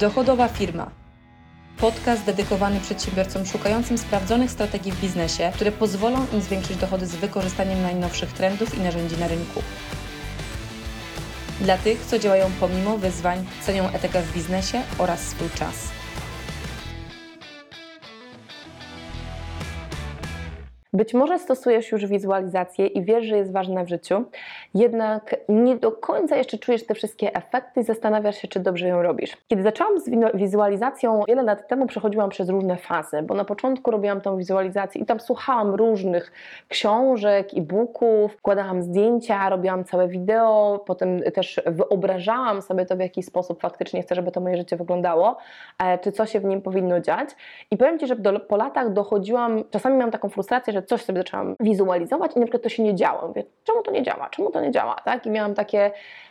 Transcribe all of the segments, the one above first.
Dochodowa firma. Podcast dedykowany przedsiębiorcom szukającym sprawdzonych strategii w biznesie, które pozwolą im zwiększyć dochody z wykorzystaniem najnowszych trendów i narzędzi na rynku. Dla tych, co działają pomimo wyzwań, cenią etykę w biznesie oraz swój czas. Być może stosujesz już wizualizację i wiesz, że jest ważna w życiu, jednak nie do końca jeszcze czujesz te wszystkie efekty i zastanawiasz się, czy dobrze ją robisz. Kiedy zaczęłam z wizualizacją wiele lat temu, przechodziłam przez różne fazy, bo na początku robiłam tą wizualizację i tam słuchałam różnych książek, e-booków, wkładałam zdjęcia, robiłam całe wideo, potem też wyobrażałam sobie to, w jaki sposób faktycznie chcę, żeby to moje życie wyglądało, e, czy co się w nim powinno dziać. I powiem Ci, że do, po latach dochodziłam, czasami miałam taką frustrację, że coś sobie zaczęłam wizualizować i na przykład to się nie działo. Mówię, czemu to nie działa? Czemu to nie działa? Tak? I miałam takie,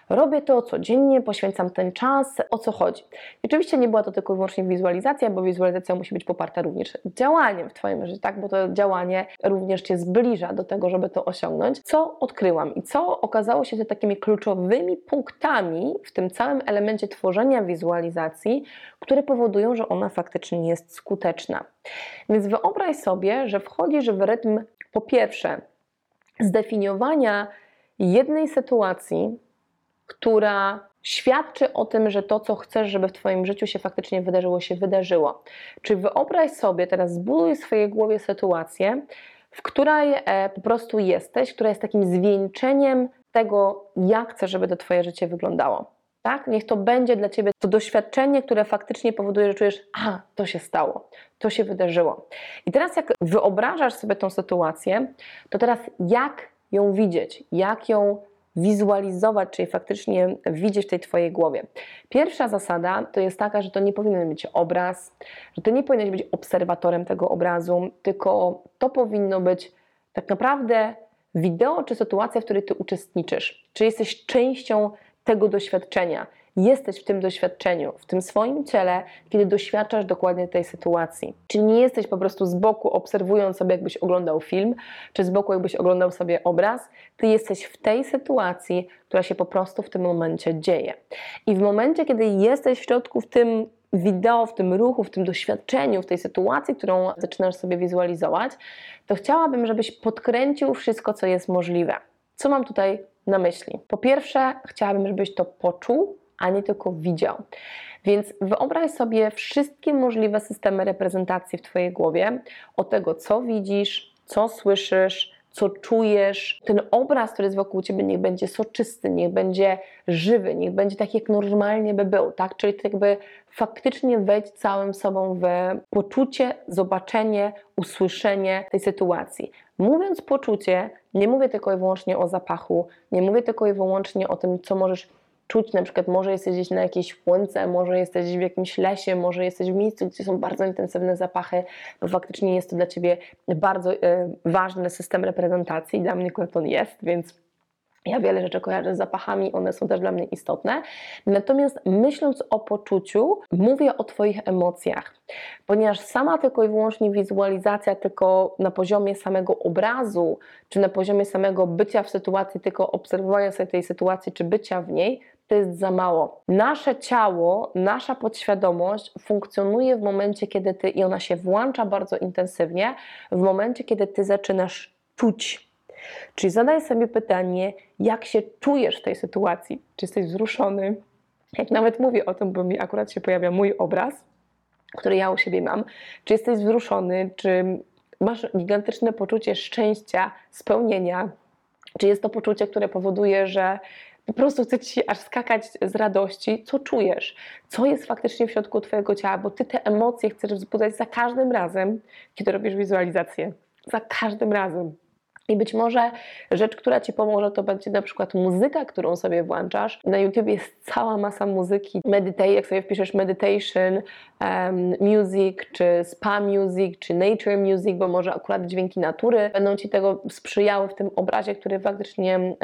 robię to codziennie, poświęcam ten czas, o co chodzi. I oczywiście nie była to tylko i wyłącznie wizualizacja, bo wizualizacja musi być poparta również działaniem w Twoim życiu, tak? bo to działanie również Cię zbliża do tego, żeby to osiągnąć. Co odkryłam i co okazało się takimi kluczowymi punktami w tym całym elemencie tworzenia wizualizacji, które powodują, że ona faktycznie jest skuteczna. Więc wyobraź sobie, że wchodzisz w rytm po pierwsze zdefiniowania jednej sytuacji, która świadczy o tym, że to, co chcesz, żeby w Twoim życiu się faktycznie wydarzyło, się wydarzyło. Czy wyobraź sobie, teraz zbuduj w swojej głowie sytuację, w której e, po prostu jesteś, która jest takim zwieńczeniem tego, jak chcesz, żeby to Twoje życie wyglądało. Tak? Niech to będzie dla Ciebie to doświadczenie, które faktycznie powoduje, że czujesz, a to się stało, to się wydarzyło. I teraz, jak wyobrażasz sobie tą sytuację, to teraz jak ją widzieć, jak ją wizualizować, czyli faktycznie widzieć w tej Twojej głowie. Pierwsza zasada to jest taka, że to nie powinien być obraz, że Ty nie powinieneś być obserwatorem tego obrazu, tylko to powinno być tak naprawdę wideo czy sytuacja, w której Ty uczestniczysz. Czy jesteś częścią tego doświadczenia. Jesteś w tym doświadczeniu, w tym swoim ciele, kiedy doświadczasz dokładnie tej sytuacji. Czyli nie jesteś po prostu z boku, obserwując sobie, jakbyś oglądał film, czy z boku, jakbyś oglądał sobie obraz. Ty jesteś w tej sytuacji, która się po prostu w tym momencie dzieje. I w momencie, kiedy jesteś w środku, w tym wideo, w tym ruchu, w tym doświadczeniu, w tej sytuacji, którą zaczynasz sobie wizualizować, to chciałabym, żebyś podkręcił wszystko, co jest możliwe. Co mam tutaj na myśli? Po pierwsze, chciałabym, żebyś to poczuł, a nie tylko widział. Więc wyobraź sobie wszystkie możliwe systemy reprezentacji w Twojej głowie, o tego, co widzisz, co słyszysz, co czujesz. Ten obraz, który jest wokół Ciebie, niech będzie soczysty, niech będzie żywy, niech będzie tak, jak normalnie by był, tak? Czyli tak jakby faktycznie wejść całym sobą w poczucie, zobaczenie, usłyszenie tej sytuacji. Mówiąc poczucie, nie mówię tylko i wyłącznie o zapachu, nie mówię tylko i wyłącznie o tym, co możesz czuć, na przykład może jesteś gdzieś na jakiejś łące, może jesteś w jakimś lesie, może jesteś w miejscu, gdzie są bardzo intensywne zapachy, bo faktycznie jest to dla Ciebie bardzo y, ważny system reprezentacji, dla mnie on jest, więc ja wiele rzeczy kojarzę z zapachami, one są też dla mnie istotne. Natomiast myśląc o poczuciu, mówię o Twoich emocjach, ponieważ sama tylko i wyłącznie wizualizacja, tylko na poziomie samego obrazu, czy na poziomie samego bycia w sytuacji, tylko obserwowania sobie tej sytuacji, czy bycia w niej, to jest za mało. Nasze ciało, nasza podświadomość funkcjonuje w momencie, kiedy ty, i ona się włącza bardzo intensywnie, w momencie, kiedy ty zaczynasz czuć Czyli zadaj sobie pytanie, jak się czujesz w tej sytuacji. Czy jesteś wzruszony? Jak nawet mówię o tym, bo mi akurat się pojawia mój obraz, który ja u siebie mam. Czy jesteś wzruszony? Czy masz gigantyczne poczucie szczęścia, spełnienia? Czy jest to poczucie, które powoduje, że po prostu chce ci aż skakać z radości, co czujesz, co jest faktycznie w środku Twojego ciała, bo Ty te emocje chcesz wzbudzać za każdym razem, kiedy robisz wizualizację. Za każdym razem. I być może rzecz, która Ci pomoże, to będzie na przykład muzyka, którą sobie włączasz. Na YouTube jest cała masa muzyki. Meditate, jak sobie wpiszesz meditation, um, music, czy spa music, czy nature music, bo może akurat dźwięki natury będą Ci tego sprzyjały w tym obrazie, który faktycznie,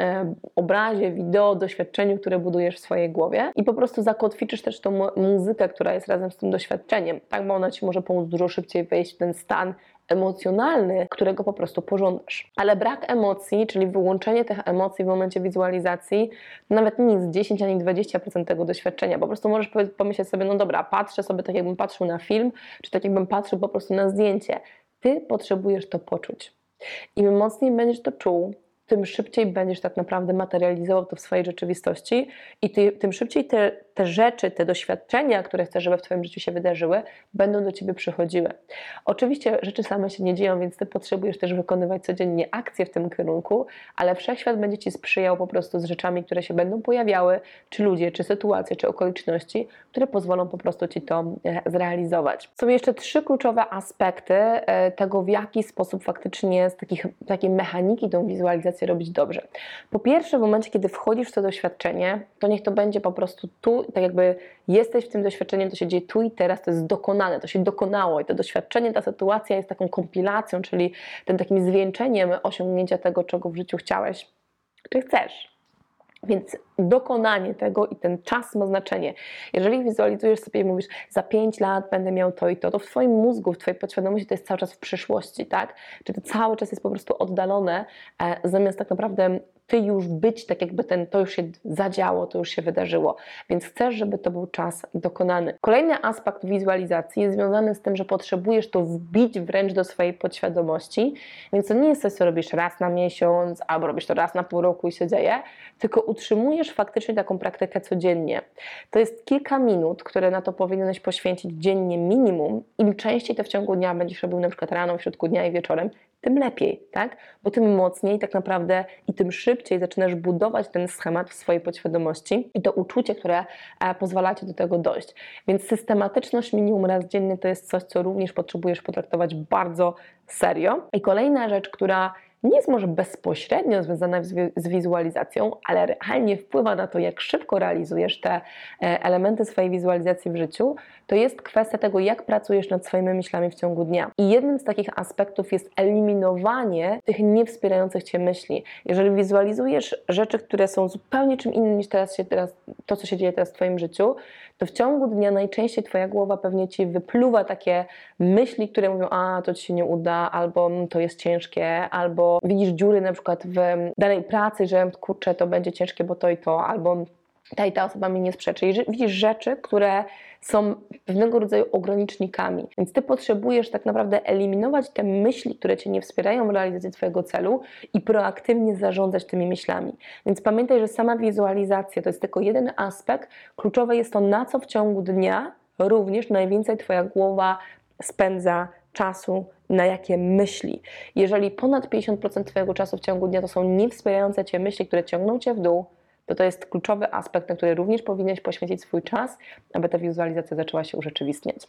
obrazie, wideo, doświadczeniu, które budujesz w swojej głowie. I po prostu zakotwiczysz też tą muzykę, która jest razem z tym doświadczeniem, tak? Bo ona Ci może pomóc dużo szybciej wejść w ten stan emocjonalny, którego po prostu pożądasz. Ale brak emocji, czyli wyłączenie tych emocji w momencie wizualizacji, nawet jest 10 ani 20% tego doświadczenia. Po prostu możesz pomyśleć sobie, no dobra, patrzę sobie tak jakbym patrzył na film, czy tak jakbym patrzył po prostu na zdjęcie. Ty potrzebujesz to poczuć. Im mocniej będziesz to czuł, tym szybciej będziesz tak naprawdę materializował to w swojej rzeczywistości i ty, tym szybciej te, te rzeczy, te doświadczenia, które chcesz, żeby w Twoim życiu się wydarzyły, będą do Ciebie przychodziły. Oczywiście rzeczy same się nie dzieją, więc Ty potrzebujesz też wykonywać codziennie akcje w tym kierunku, ale wszechświat będzie Ci sprzyjał po prostu z rzeczami, które się będą pojawiały, czy ludzie, czy sytuacje, czy okoliczności, które pozwolą po prostu Ci to e, zrealizować. Są jeszcze trzy kluczowe aspekty e, tego, w jaki sposób faktycznie z takich, takiej mechaniki tą wizualizację robić dobrze. Po pierwsze, w momencie, kiedy wchodzisz w to doświadczenie, to niech to będzie po prostu tu, tak jakby jesteś w tym doświadczeniu, to się dzieje tu i teraz, to jest dokonane, to się dokonało i to doświadczenie, ta sytuacja jest taką kompilacją, czyli tym takim zwieńczeniem osiągnięcia tego, czego w życiu chciałeś, czy chcesz. Więc dokonanie tego i ten czas ma znaczenie. Jeżeli wizualizujesz sobie i mówisz, za 5 lat będę miał to i to, to w Twoim mózgu, w Twojej podświadomości to jest cały czas w przyszłości, tak? Czy to cały czas jest po prostu oddalone, e, zamiast tak naprawdę Ty już być, tak jakby ten, to już się zadziało, to już się wydarzyło. Więc chcesz, żeby to był czas dokonany. Kolejny aspekt wizualizacji jest związany z tym, że potrzebujesz to wbić wręcz do swojej podświadomości, więc to nie jest coś, co robisz raz na miesiąc, albo robisz to raz na pół roku i się dzieje, tylko utrzymujesz faktycznie taką praktykę codziennie. To jest kilka minut, które na to powinieneś poświęcić dziennie minimum. Im częściej to w ciągu dnia będziesz robił na przykład rano, w środku dnia i wieczorem, tym lepiej, tak? Bo tym mocniej tak naprawdę i tym szybciej zaczynasz budować ten schemat w swojej podświadomości i to uczucie, które e, pozwala Ci do tego dojść. Więc systematyczność minimum raz dziennie to jest coś, co również potrzebujesz potraktować bardzo serio. I kolejna rzecz, która nie jest może bezpośrednio związana z, wi- z wizualizacją, ale realnie wpływa na to, jak szybko realizujesz te e, elementy swojej wizualizacji w życiu, to jest kwestia tego, jak pracujesz nad swoimi myślami w ciągu dnia. I jednym z takich aspektów jest eliminowanie tych niewspierających Cię myśli. Jeżeli wizualizujesz rzeczy, które są zupełnie czym innym niż teraz się teraz, to, co się dzieje teraz w Twoim życiu, to w ciągu dnia najczęściej Twoja głowa pewnie Ci wypluwa takie myśli, które mówią, a to Ci się nie uda, albo "Mm, to jest ciężkie, albo widzisz dziury na przykład w danej pracy, że kurczę, to będzie ciężkie, bo to i to, albo ta i ta osoba mi nie sprzeczy. I widzisz rzeczy, które są pewnego rodzaju ogranicznikami. Więc ty potrzebujesz tak naprawdę eliminować te myśli, które cię nie wspierają w realizacji twojego celu i proaktywnie zarządzać tymi myślami. Więc pamiętaj, że sama wizualizacja to jest tylko jeden aspekt. Kluczowe jest to, na co w ciągu dnia również najwięcej twoja głowa spędza czasu, na jakie myśli. Jeżeli ponad 50% twojego czasu w ciągu dnia to są niewspierające cię myśli, które ciągną cię w dół, to to jest kluczowy aspekt, na który również powinieneś poświęcić swój czas, aby ta wizualizacja zaczęła się urzeczywistniać.